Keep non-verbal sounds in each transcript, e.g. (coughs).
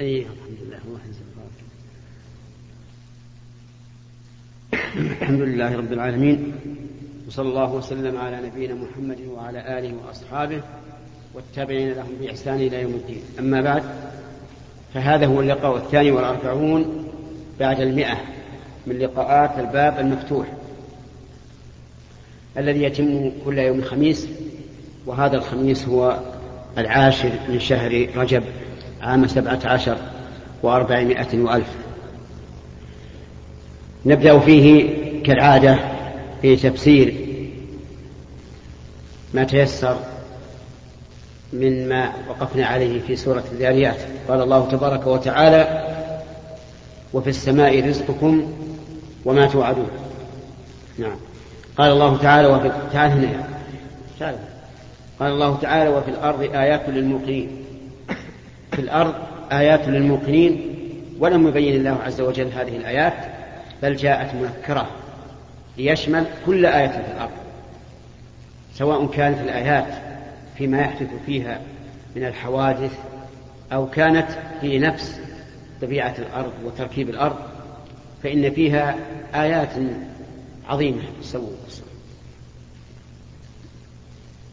أي الحمد لله الحمد لله رب العالمين وصلى الله وسلم على نبينا محمد وعلى آله وأصحابه والتابعين لهم بإحسان إلى يوم الدين. أما بعد فهذا هو اللقاء الثاني والأربعون بعد المئة من لقاءات الباب المفتوح الذي يتم كل يوم خميس وهذا الخميس هو العاشر من شهر رجب. عام سبعة عشر وأربعمائة وألف. نبدأ فيه كالعادة في تفسير ما تيسر مما وقفنا عليه في سورة الذاريات. قال الله تبارك وتعالى وفي السماء رزقكم وما توعدون. نعم. قال الله تعالى وفي تعال هنا تعال. قال الله تعالى وفي الأرض آيات للموقنين. في الأرض آيات للموقنين ولم يبين الله عز وجل هذه الآيات بل جاءت منكرة ليشمل كل آية في الأرض سواء كانت الآيات فيما يحدث فيها من الحوادث أو كانت في نفس طبيعة الأرض وتركيب الأرض فإن فيها آيات عظيمة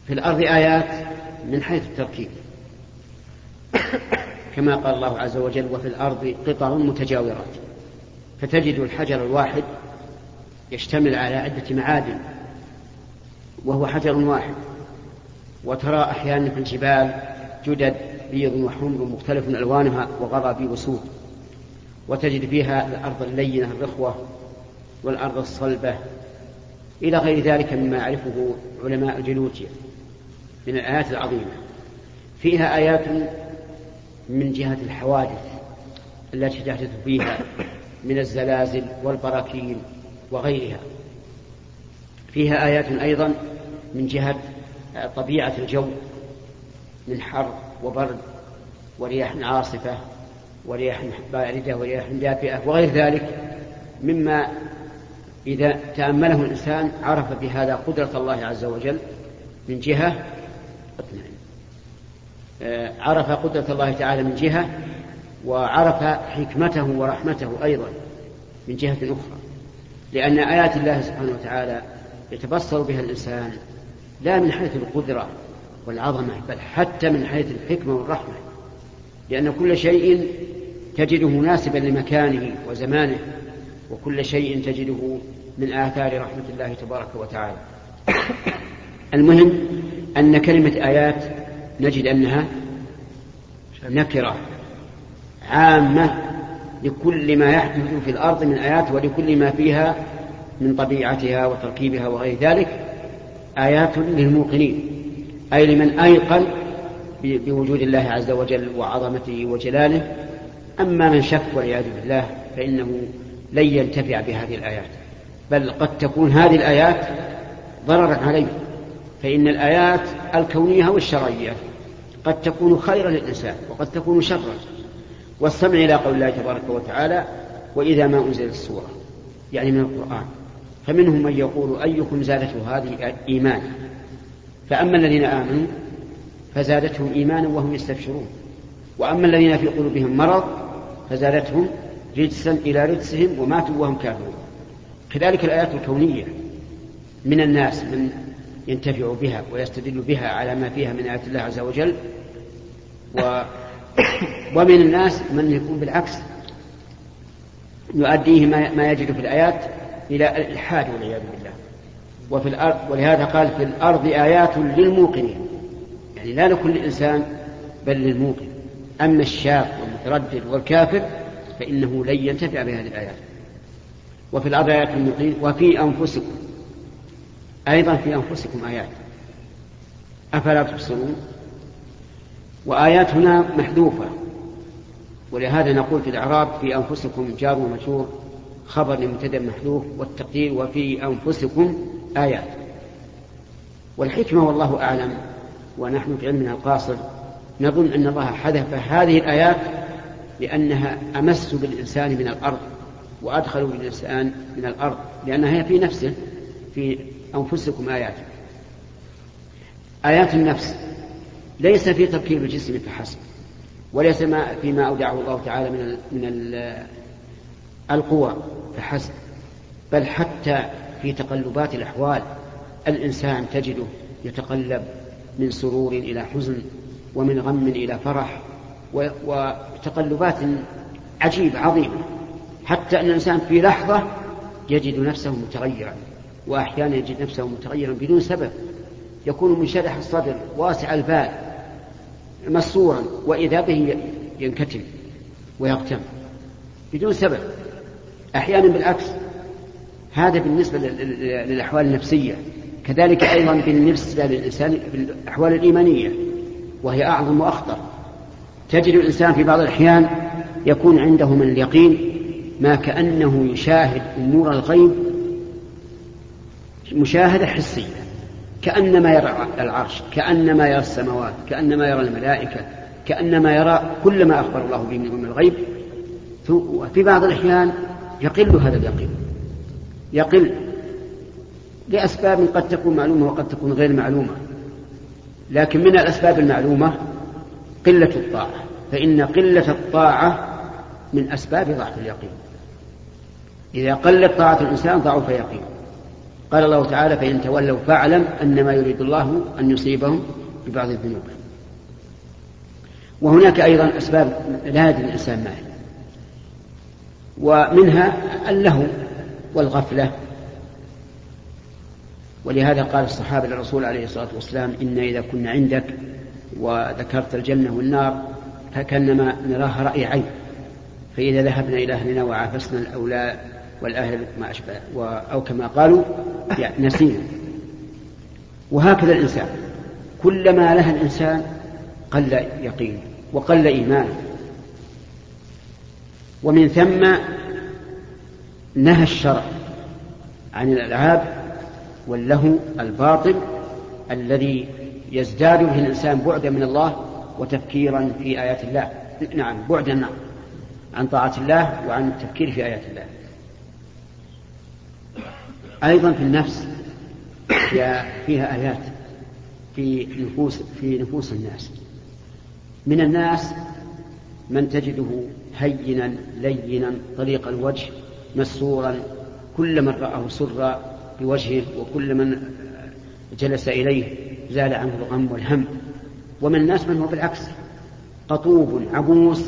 في الأرض آيات من حيث التركيب. كما قال الله عز وجل وفي الأرض قطع متجاورات. فتجد الحجر الواحد يشتمل على عدة معادن وهو حجر واحد. وترى أحيانا في الجبال جدد بيض وحمر مختلف ألوانها وغرابي وسود وتجد فيها الأرض اللينة الرخوة والأرض الصلبة. إلى غير ذلك مما يعرفه علماء الجيولوجيا من الآيات العظيمة. فيها آيات من جهة الحوادث التي تحدث فيها من الزلازل والبراكين وغيرها. فيها آيات أيضا من جهة طبيعة الجو من حر وبرد ورياح عاصفة ورياح باردة ورياح دافئة وغير ذلك مما إذا تأمله الإنسان عرف بهذا قدرة الله عز وجل من جهة آه، عرف قدرة الله تعالى من جهة وعرف حكمته ورحمته أيضا من جهة أخرى. لأن آيات الله سبحانه وتعالى يتبصر بها الإنسان لا من حيث القدرة والعظمة بل حتى من حيث الحكمة والرحمة. لأن كل شيء تجده مناسبا لمكانه وزمانه وكل شيء تجده من آثار رحمة الله تبارك وتعالى. المهم أن كلمة آيات نجد أنها نكرة عامة لكل ما يحدث في الأرض من آيات ولكل ما فيها من طبيعتها وتركيبها وغير ذلك آيات للموقنين أي لمن أيقن بوجود الله عز وجل وعظمته وجلاله. أما من شك والعياذ بالله فإنه لن ينتفع بهذه الآيات بل قد تكون هذه الآيات ضررا عليه فإن الآيات الكونية والشرعية. قد تكون خيرا للإنسان وقد تكون شرا. واستمع إلى قول الله تبارك وتعالى وإذا ما أنزلت السورة يعني من القرآن. فمنهم من يقول أيكم زادته هذه إيمانا؟ فأما الذين آمنوا فزادتهم إيمانا وهم يستبشرون. وأما الذين في قلوبهم مرض فزادتهم رجسا إلى رجسهم وماتوا وهم كافرون. كذلك الآيات الكونية من الناس من ينتفع بها ويستدل بها على ما فيها من آيات الله عز وجل. و ومن الناس من يكون بالعكس يؤديه ما يجد في الآيات إلى الإلحاد والعياذ بالله. وفي الأرض ولهذا قال في الأرض آيات للموقنين. يعني لا لكل إنسان بل للموقن. أما الشاق والمتردد والكافر فإنه لن ينتفع بهذه الآيات. وفي الأرض آيات للموقنين. وفي أنفسكم أيضا في أنفسكم آيات. أفلا تبصرون؟ وآيات هنا محذوفة. ولهذا نقول في الإعراب في أنفسكم جار ومجرور خبر لمبتدأ محذوف والتقدير وفي أنفسكم آيات. والحكمة والله أعلم ونحن في علمنا القاصر نظن أن الله حذف هذه الآيات لأنها أمس بالإنسان من الأرض وأدخل بالإنسان من الأرض لأنها هي في نفسه في أنفسكم آيات. آيات النفس. ليس في تركيب الجسم فحسب وليس ما فيما أودعه الله تعالى من من القوى فحسب بل حتى في تقلبات الأحوال الإنسان تجده يتقلب من سرور إلى حزن ومن غم إلى فرح وتقلبات عجيبة عظيمة. حتى أن الإنسان في لحظة يجد نفسه متغيرا. وأحيانا يجد نفسه متغيرا بدون سبب. يكون منشرح الصدر واسع البال مسرورا وإذا به ينكتم ويغتم بدون سبب. أحيانا بالعكس. هذا بالنسبة للأحوال النفسية. كذلك أيضا بالنسبة للإنسان بالأحوال الإيمانية وهي أعظم وأخطر. تجد الإنسان في بعض الأحيان يكون عنده من اليقين ما كأنه يشاهد أمور الغيب مشاهدة حسية. كأنما يرى العرش كأنما يرى السماوات كأنما يرى الملائكة كأنما يرى كل ما أخبر الله به من الغيب. في بعض الأحيان يقل هذا اليقين. يقل لأسباب قد تكون معلومة وقد تكون غير معلومة. لكن من الأسباب المعلومة قلة الطاعة. فإن قلة الطاعة من أسباب ضعف اليقين. إذا قلت طاعة الإنسان ضعف يقينه قال الله تعالى فإن تولوا فاعلم أنما يريد الله أن يصيبهم ببعض الذنوب. وهناك أيضا أسباب لا يدري الإنسان ما هي. ومنها اللهو والغفلة. ولهذا قال الصحابة للرسول عليه الصلاة والسلام إن إذا كنا عندك وذكرت الجنة والنار فكأنما نراها رأي عين فإذا ذهبنا إلى أهلنا وعافسنا الأولاد والأهل ما أشبه أو كما قالوا يعني نسينا وهكذا الإنسان. كلما لها الإنسان قل يقينه وقل إيمانه ومن ثم نهى الشرع عن الألعاب واللهو الباطل الذي يزداد به الإنسان بعدا من الله وتفكيرا في آيات الله. نعم بعدا عن طاعة الله وعن التفكير في آيات الله. أيضا في النفس فيها آيات في نفوس في نفوس الناس. من الناس من تجده هينا لينا طليق الوجه مسرورا كل من رآه سر بوجهه وكل من جلس إليه زال عنه الغم والهم. ومن الناس من هو بالعكس قطوب عبوس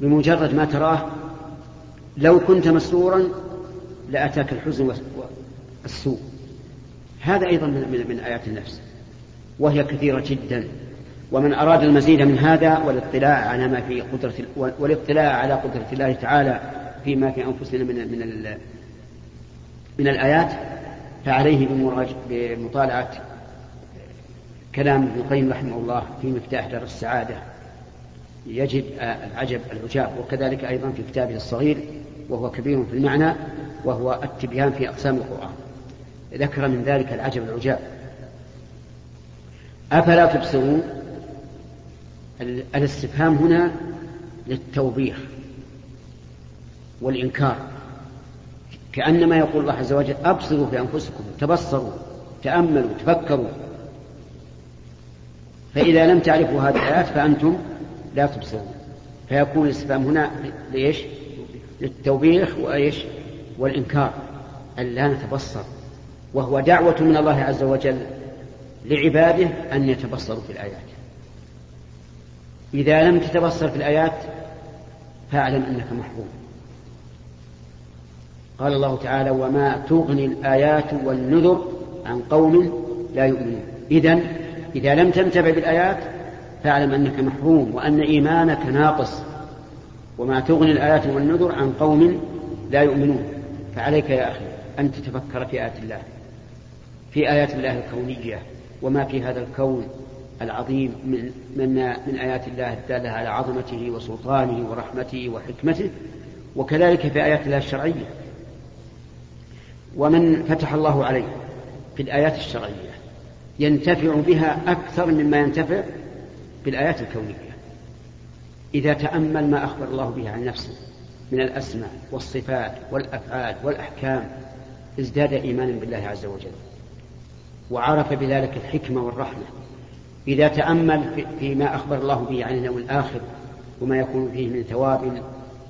بمجرد ما تراه لو كنت مسرورا لأتاك الحزن والسوء هذا أيضا من, من آيات النفس. وهي كثيرة جدا. ومن أراد المزيد من هذا والاطلاع على ما في قدرة والاطلاع على قدرة الله تعالى فيما في أنفسنا من من من الآيات فعليه بمطالعة كلام ابن القيم رحمه الله في مفتاح دار السعادة. يجد العجب العجاب وكذلك أيضا في كتابه الصغير وهو كبير في المعنى وهو التبيان في أقسام القرآن. ذكر من ذلك العجب العجاب. أفلا تبصرون؟ الاستفهام هنا للتوبيخ والإنكار. كأنما يقول الله عز وجل أبصروا في أنفسكم تبصروا تأملوا تفكروا. فإذا لم تعرفوا هذه الآيات فأنتم لا تبصرون. فيكون الاستفهام هنا ليش؟ للتوبيخ وإيش؟ والإنكار. أن لا نتبصر. وهو دعوة من الله عز وجل لعباده أن يتبصروا في الآيات. إذا لم تتبصر في الآيات فاعلم أنك محروم. قال الله تعالى وما تغني الآيات والنذر عن قوم لا يؤمنون. إذا إذا لم تنتبه بالآيات فاعلم أنك محروم وأن إيمانك ناقص. وما تغني الآيات والنذر عن قوم لا يؤمنون. فعليك يا أخي أن تتفكر في آيات الله. في آيات الله الكونية وما في هذا الكون العظيم من من من آيات الله الدالة على عظمته وسلطانه ورحمته وحكمته وكذلك في آيات الله الشرعية. ومن فتح الله عليه في الآيات الشرعية ينتفع بها أكثر مما ينتفع بالآيات الكونية. إذا تأمل ما أخبر الله به عن نفسه من الأسماء والصفات والأفعال والأحكام ازداد إيمانا بالله عز وجل. وعرف بذلك الحكمة والرحمة. إذا تأمل فيما أخبر الله به عن اليوم الآخر وما يكون فيه من ثواب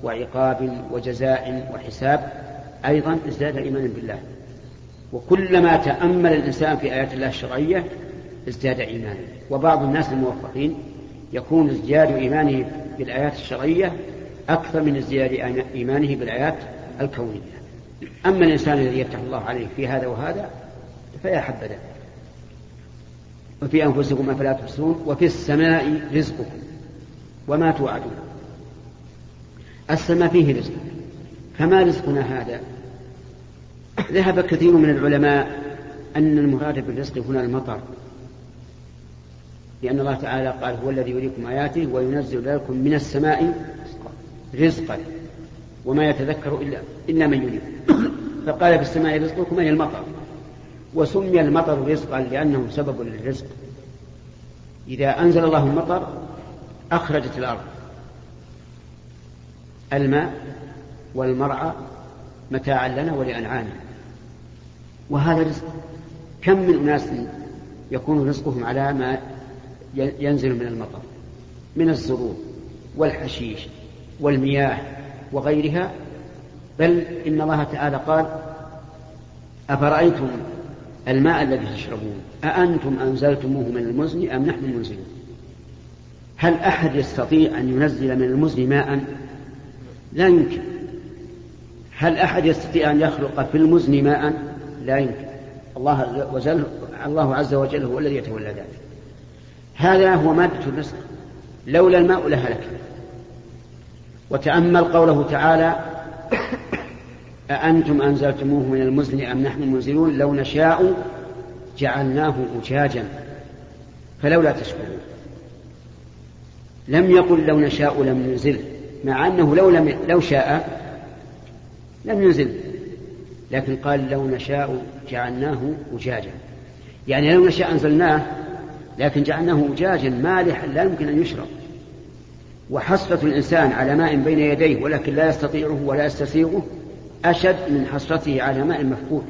وعقاب وجزاء وحساب أيضا ازداد إيمانا بالله. وكلما تأمل الإنسان في آيات الله الشرعية ازداد إيمانا. وبعض الناس الموفقين يكون ازدياد إيمانه بالآيات الشرعية أكثر من ازدياد إيمانه بالآيات الكونية. أما الإنسان الذي يفتح الله عليه في هذا وهذا فيا حبذا وفي أنفسكم أفلا تبصرون وفي السماء رزقكم وما توعدون. السماء فيه رزق. فما رزقنا هذا؟ ذهب كثير من العلماء أن المراد بالرزق هنا المطر. لأن الله تعالى قال هو الذي يريكم آياته وينزل لكم من السماء رزقا وما يتذكر إلا إلا من يريد. (coughs) فقال في السماء رزقكم أي المطر. وسمي المطر رزقا لأنه سبب للرزق. إذا أنزل الله المطر أخرجت الأرض. الماء والمرعى متاعا لنا ولأنعامنا. وهذا رزق. كم من أناس يكون رزقهم على ما ينزل من المطر؟ من الزروع والحشيش والمياه وغيرها. بل إن الله تعالى قال أفرأيتم الماء الذي تشربون أأنتم أنزلتموه من المزن أم نحن المنزلون هل أحد يستطيع أن ينزل من المزن ماء؟ لا يمكن. هل أحد يستطيع أن يخلق في المزن ماء؟ لا يمكن. الله وجل الله عز وجل هو الذي يتولى ذلك. هذا هو مادة الرزق لولا الماء لهلك وتأمل قوله تعالى أأنتم أنزلتموه من المزن أم نحن المنزلون؟ لو نشاء جعلناه أجاجا. فلولا تشكرون. لم يقل لو نشاء لم ننزله مع أنه لو, لم لو شاء لم ينزل. لكن قال لو نشاء جعلناه أجاجا. يعني لو نشاء أنزلناه لكن جعلناه أجاجا مالحا لا يمكن أن يشرب. وحسرة الإنسان على ماء بين يديه ولكن لا يستطيعه ولا يستسيغه أشد من حسرته على ماء مفقود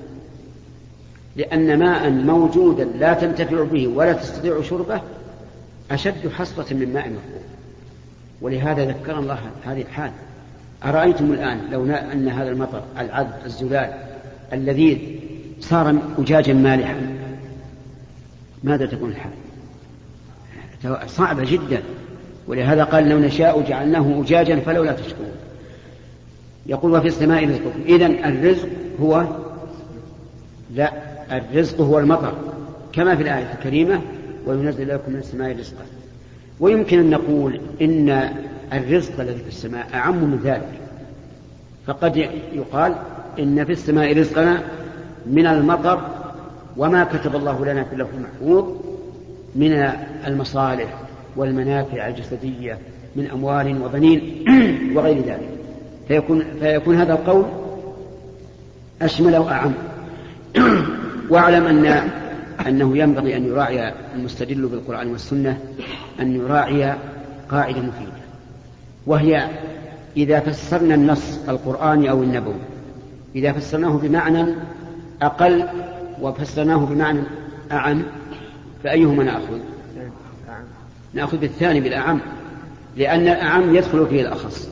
لأن ماء موجودا لا تنتفع به ولا تستطيع شربه أشد حسرة من ماء مفقود. ولهذا ذكر الله هذه الحال. أرأيتم الآن لو أن هذا المطر العذب الزلال اللذيذ صار أجاجا مالحا؟ ماذا تكون الحال؟ صعبة جدا. ولهذا قال لو نشاء جعلناه أجاجا فلولا تشكرون. يقول وفي السماء رزقكم. إذا الرزق هو لا الرزق هو المطر كما في الآية الكريمة وينزل لكم من السماء رزقا. ويمكن أن نقول إن الرزق الذي في السماء أعم من ذلك. فقد يقال إن في السماء رزقنا من المطر وما كتب الله لنا في اللوح المحفوظ من المصالح والمنافع الجسدية من أموال وبنين (clears throat) وغير ذلك. فيكون, فيكون هذا القول أشمل وأعم (clears throat) واعلم أن أنه ينبغي أن يراعي المستدل بالقرآن والسنة أن يراعي قاعدة مفيدة وهي إذا فسرنا النص القرآني أو النبوي إذا فسرناه بمعنى أقل وفسرناه بمعنى أعم فأيهما نأخذ؟ نأخذ بالثاني بالأعم لأن الأعم يدخل فيه الأخص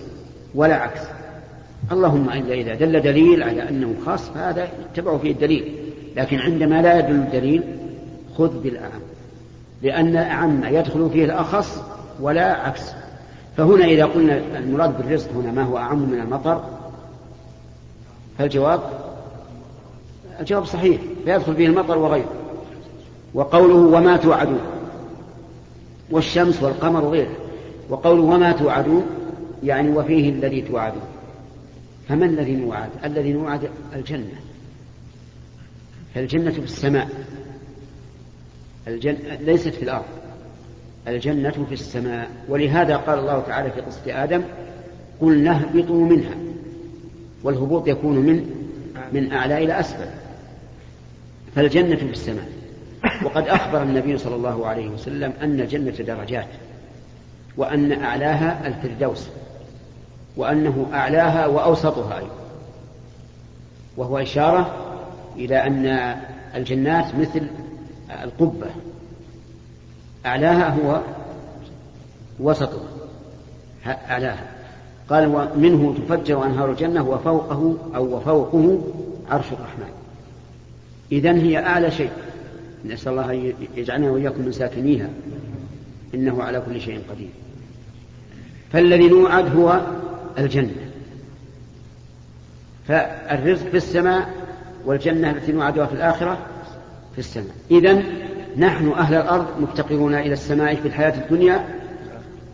ولا عكس اللهم إلا إذا دل دليل على أنه خاص فهذا يتبع فيه الدليل. لكن عندما لا يدل الدليل خذ بالأعم. لأن الأعم يدخل فيه الأخص ولا عكس. فهنا إذا قلنا المراد بالرزق هنا ما هو أعم من المطر فالجواب الجواب صحيح. فيدخل فيه المطر وغيره. وقوله وما توعدون. والشمس والقمر وغيره. وقوله وما توعدون يعني وفيه الذي توعدون. فما الذي نوعد؟ الذي نوعد الجنة. فالجنة في السماء. الجنة ليست في الأرض. الجنة في السماء. ولهذا قال الله تعالى في قصة آدم قلنا اهبطوا منها. والهبوط يكون من من أعلى إلى أسفل. فالجنة في السماء. وقد أخبر النبي صلى الله عليه وسلم أن الجنة درجات وأن أعلاها الفردوس. وأنه أعلاها وأوسطها أيضا. وهو إشارة إلى أن الجنات مثل القبة. أعلاها هو وسطها. أعلاها. قال ومنه تفجر أنهار الجنة وفوقه أو وفوقه عرش الرحمن. إذا هي أعلى شيء. نسأل الله أن يجعلنا وإياكم من ساكنيها. إنه على كل شيء قدير. فالذي نوعد هو الجنة. فالرزق في السماء والجنة التي نوعدها في الآخرة في السماء. إذا نحن أهل الأرض مفتقرون إلى السماء في الحياة الدنيا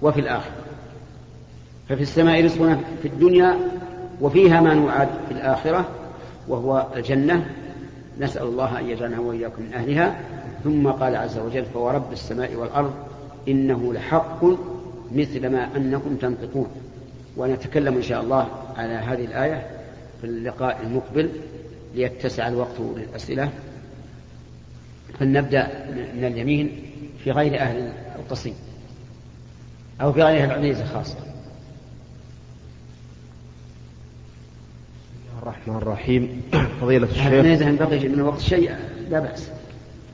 وفي الآخرة. ففي السماء رزقنا في الدنيا وفيها ما نوعد في الآخرة وهو الجنة. نسأل الله أن يجعلنا وإياكم من أهلها. ثم قال عز وجل فورب السماء والأرض إنه لحق مثل ما أنكم تنطقون. ونتكلم إن شاء الله على هذه الآية في اللقاء المقبل ليتسع الوقت للأسئلة. فلنبدأ من اليمين في غير أهل القصيم أو في غير أهل العنيزة خاصة. الرحمن الرحيم. (clears throat) فضيلة الشيخ. العنيزة إن بقي من الوقت شيء لا بأس.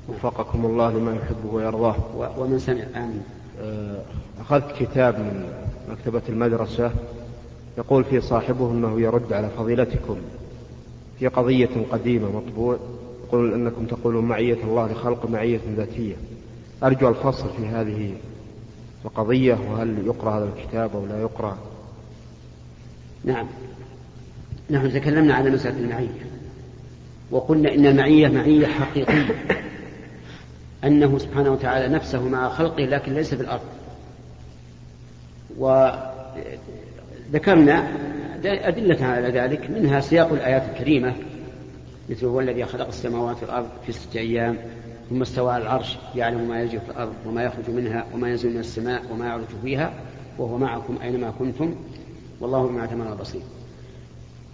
وفقكم الله لما يحبه ويرضاه. ومن سمع. آمين. آه، أخذت كتاب من مكتبة المدرسة يقول فيه صاحبه أنه يرد على فضيلتكم في قضية قديمة مطبوع يقول أنكم تقولون معية الله لخلق معية ذاتية. أرجو الفصل في هذه القضية وهل يقرأ هذا الكتاب أو لا يقرأ؟ نعم. نحن تكلمنا على مسألة المعية وقلنا إن المعية معية حقيقية أنه سبحانه وتعالى نفسه مع خلقه لكن ليس في الأرض وذكرنا أدلة على ذلك منها سياق الآيات الكريمة مثل هو الذي خلق السماوات والأرض في ستة أيام ثم استوى على العرش يعلم ما يجري في الأرض وما يخرج منها وما ينزل من السماء وما يعرج فيها وهو معكم أينما كنتم والله بما تعملون بصير.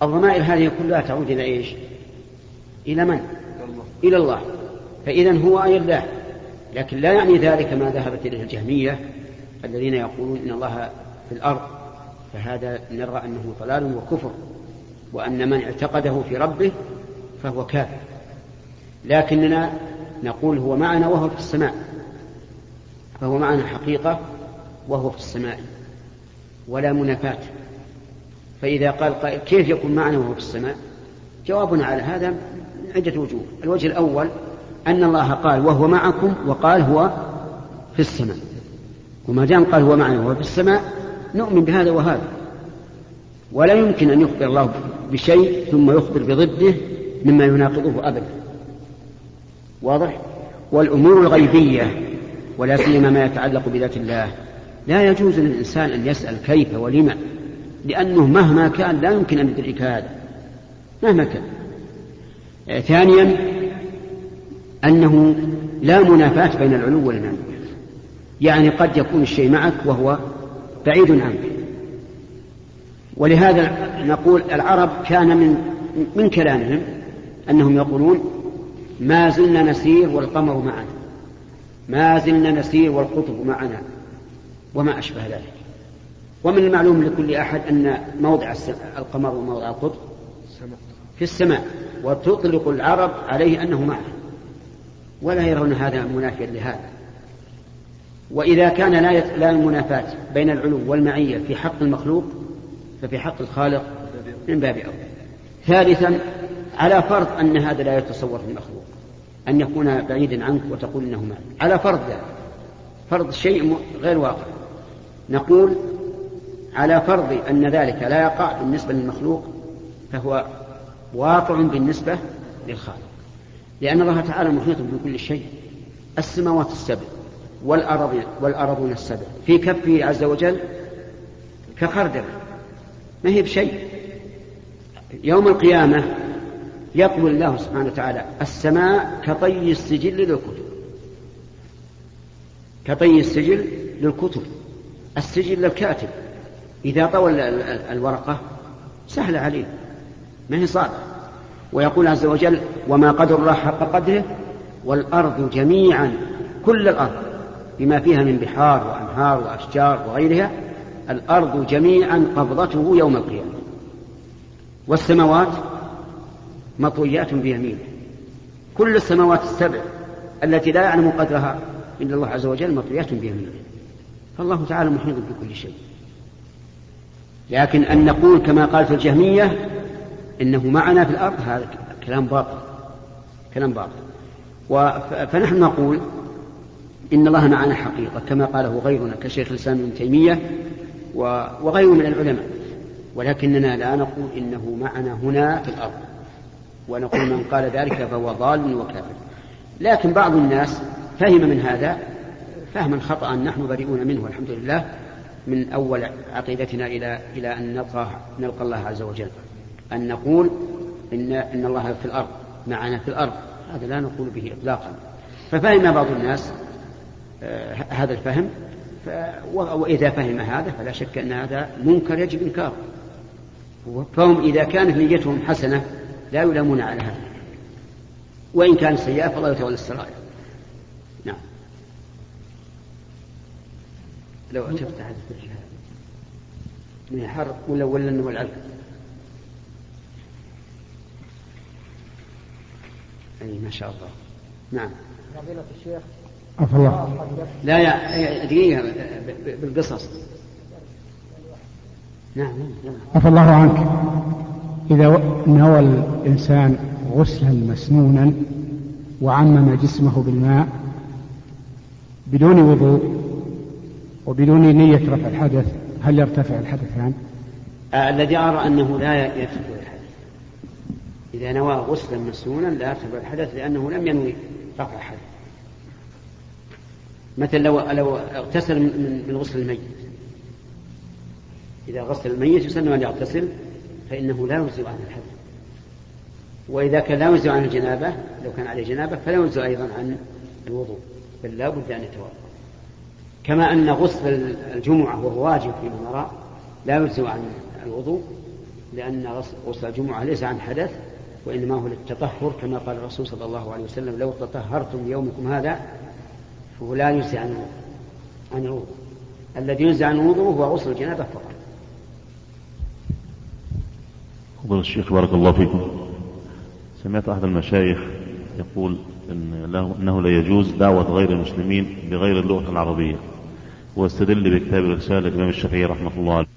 الضمائر هذه كلها تعود إلى إيش؟ إلى من؟ إلى الله. فإذا هو أي الله؟ لكن لا يعني ذلك ما ذهبت إليه الجهمية الذين يقولون إن الله في الأرض فهذا نرى أنه ضلال وكفر وأن من اعتقده في ربه فهو كافر. لكننا نقول هو معنا وهو في السماء فهو معنا حقيقة وهو في السماء ولا منافاة. فإذا قال قائل كيف يكون معنا وهو في السماء؟ جوابنا على هذا من عدة وجوه. الوجه الأول أن الله قال وهو معكم وقال هو في السماء. وما دام قال هو معنا وهو في السماء نؤمن بهذا وهذا. ولا يمكن أن يخبر الله بشيء ثم يخبر بضده مما يناقضه أبدا. واضح؟ والأمور الغيبية ولا سيما ما يتعلق بذات الله لا يجوز للإنسان أن يسأل كيف ولما لأنه مهما كان لا يمكن أن يدرك هذا مهما كان. ثانيا أنه لا منافاة بين العلو والمنع يعني قد يكون الشيء معك وهو بعيد عنك. ولهذا نقول العرب كان من من كلامهم أنهم يقولون ما زلنا نسير والقمر معنا. ما زلنا نسير والقطب معنا. وما أشبه ذلك. ومن المعلوم لكل أحد أن موضع القمر وموضع القطب في السماء. وتطلق العرب عليه أنه معه. ولا يرون هذا منافيا لهذا. وإذا كان لا لا منافاة بين العلو والمعية في حق المخلوق ففي حق الخالق من باب أولى. ثالثا على فرض أن هذا لا يتصور في المخلوق أن يكون بعيدا عنك وتقول إنه معك. على فرض ذلك. فرض شيء غير واقع. نقول على فرض أن ذلك لا يقع بالنسبة للمخلوق فهو واقع بالنسبة للخالق. لأن الله تعالى محيط بكل شيء السماوات السبع. والأرض والأرضون السبع. في كفه عز وجل كخردل. ما هي بشيء. يوم القيامة يقول الله سبحانه وتعالى السماء كطي السجل للكتب. كطي السجل للكتب. السجل للكاتب. إذا طوى الورقة سهل عليه. ما هي صعبة. ويقول عز وجل وما قدر الله حق قدره والأرض جميعا كل الأرض. بما فيها من بحار وأنهار وأشجار وغيرها الأرض جميعا قبضته يوم القيامة. والسماوات مطويات بيمينه. كل السماوات السبع التي لا يعلم قدرها إلا الله عز وجل مطويات بيمينه. فالله تعالى محيط بكل شيء. لكن أن نقول كما قالت الجهمية إنه معنا في الأرض هذا كلام باطل. كلام باطل. فنحن نقول إن الله معنا حقيقة كما قاله غيرنا كشيخ الإسلام ابن تيمية وغيره من العلماء. ولكننا لا نقول إنه معنا هنا في الأرض. ونقول من قال ذلك فهو ضال وكافر. لكن بعض الناس فهم من هذا فهما خطأ نحن بريئون منه والحمد لله من أول عقيدتنا إلى إلى أن نلقى نلقى الله عز وجل. أن نقول إن إن الله في الأرض معنا في الأرض. هذا لا نقول به إطلاقا. ففهم بعض الناس هذا الفهم وإذا فهم هذا فلا شك أن هذا منكر يجب إنكاره. فهم إذا كانت نيتهم حسنة لا يلامون على هذا. وإن كانت سيئة فالله يتولى السرائر. نعم. لو تفتح من الحر ولا ولا انه العلم أي ما شاء الله. نعم. فضيلة الشيخ عفى الله. لا يا دقيقة بالقصص. نعم نعم عفى الله عنك. إذا نوى الإنسان غسلا مسنونا وعمم جسمه بالماء بدون وضوء وبدون نية رفع الحدث هل يرتفع الحدثان؟ آه الذي أرى أنه لا يرتفع الحدث. إذا نوى غسلا مسنونا لا يرتفع الحدث لأنه لم ينوي رفع الحدث. مثل لو لو اغتسل من غسل الميت. إذا غسل الميت يسن أن يغتسل فإنه لا يجزئ عن الحدث وإذا كان لا يجزئ عن الجنابة لو كان عليه جنابة فلا يجزئ أيضا عن الوضوء بل لا بد أن يتوضأ. كما أن غسل الجمعة وهو واجب فيما نرى لا يجزئ عن الوضوء لأن غسل الجمعة ليس عن حدث وإنما هو للتطهر كما قال الرسول صلى الله عليه وسلم لو تطهرتم يومكم هذا فهو لا يجزي عن الوضوء الذي يجزي عن الوضوء هو غسل الجنابة فقط. فضل الشيخ بارك الله فيكم. سمعت أحد المشايخ يقول إن له أنه لا يجوز دعوة غير المسلمين بغير اللغة العربية. واستدل بكتاب الرسالة الإمام الشافعي رحمه الله عليه.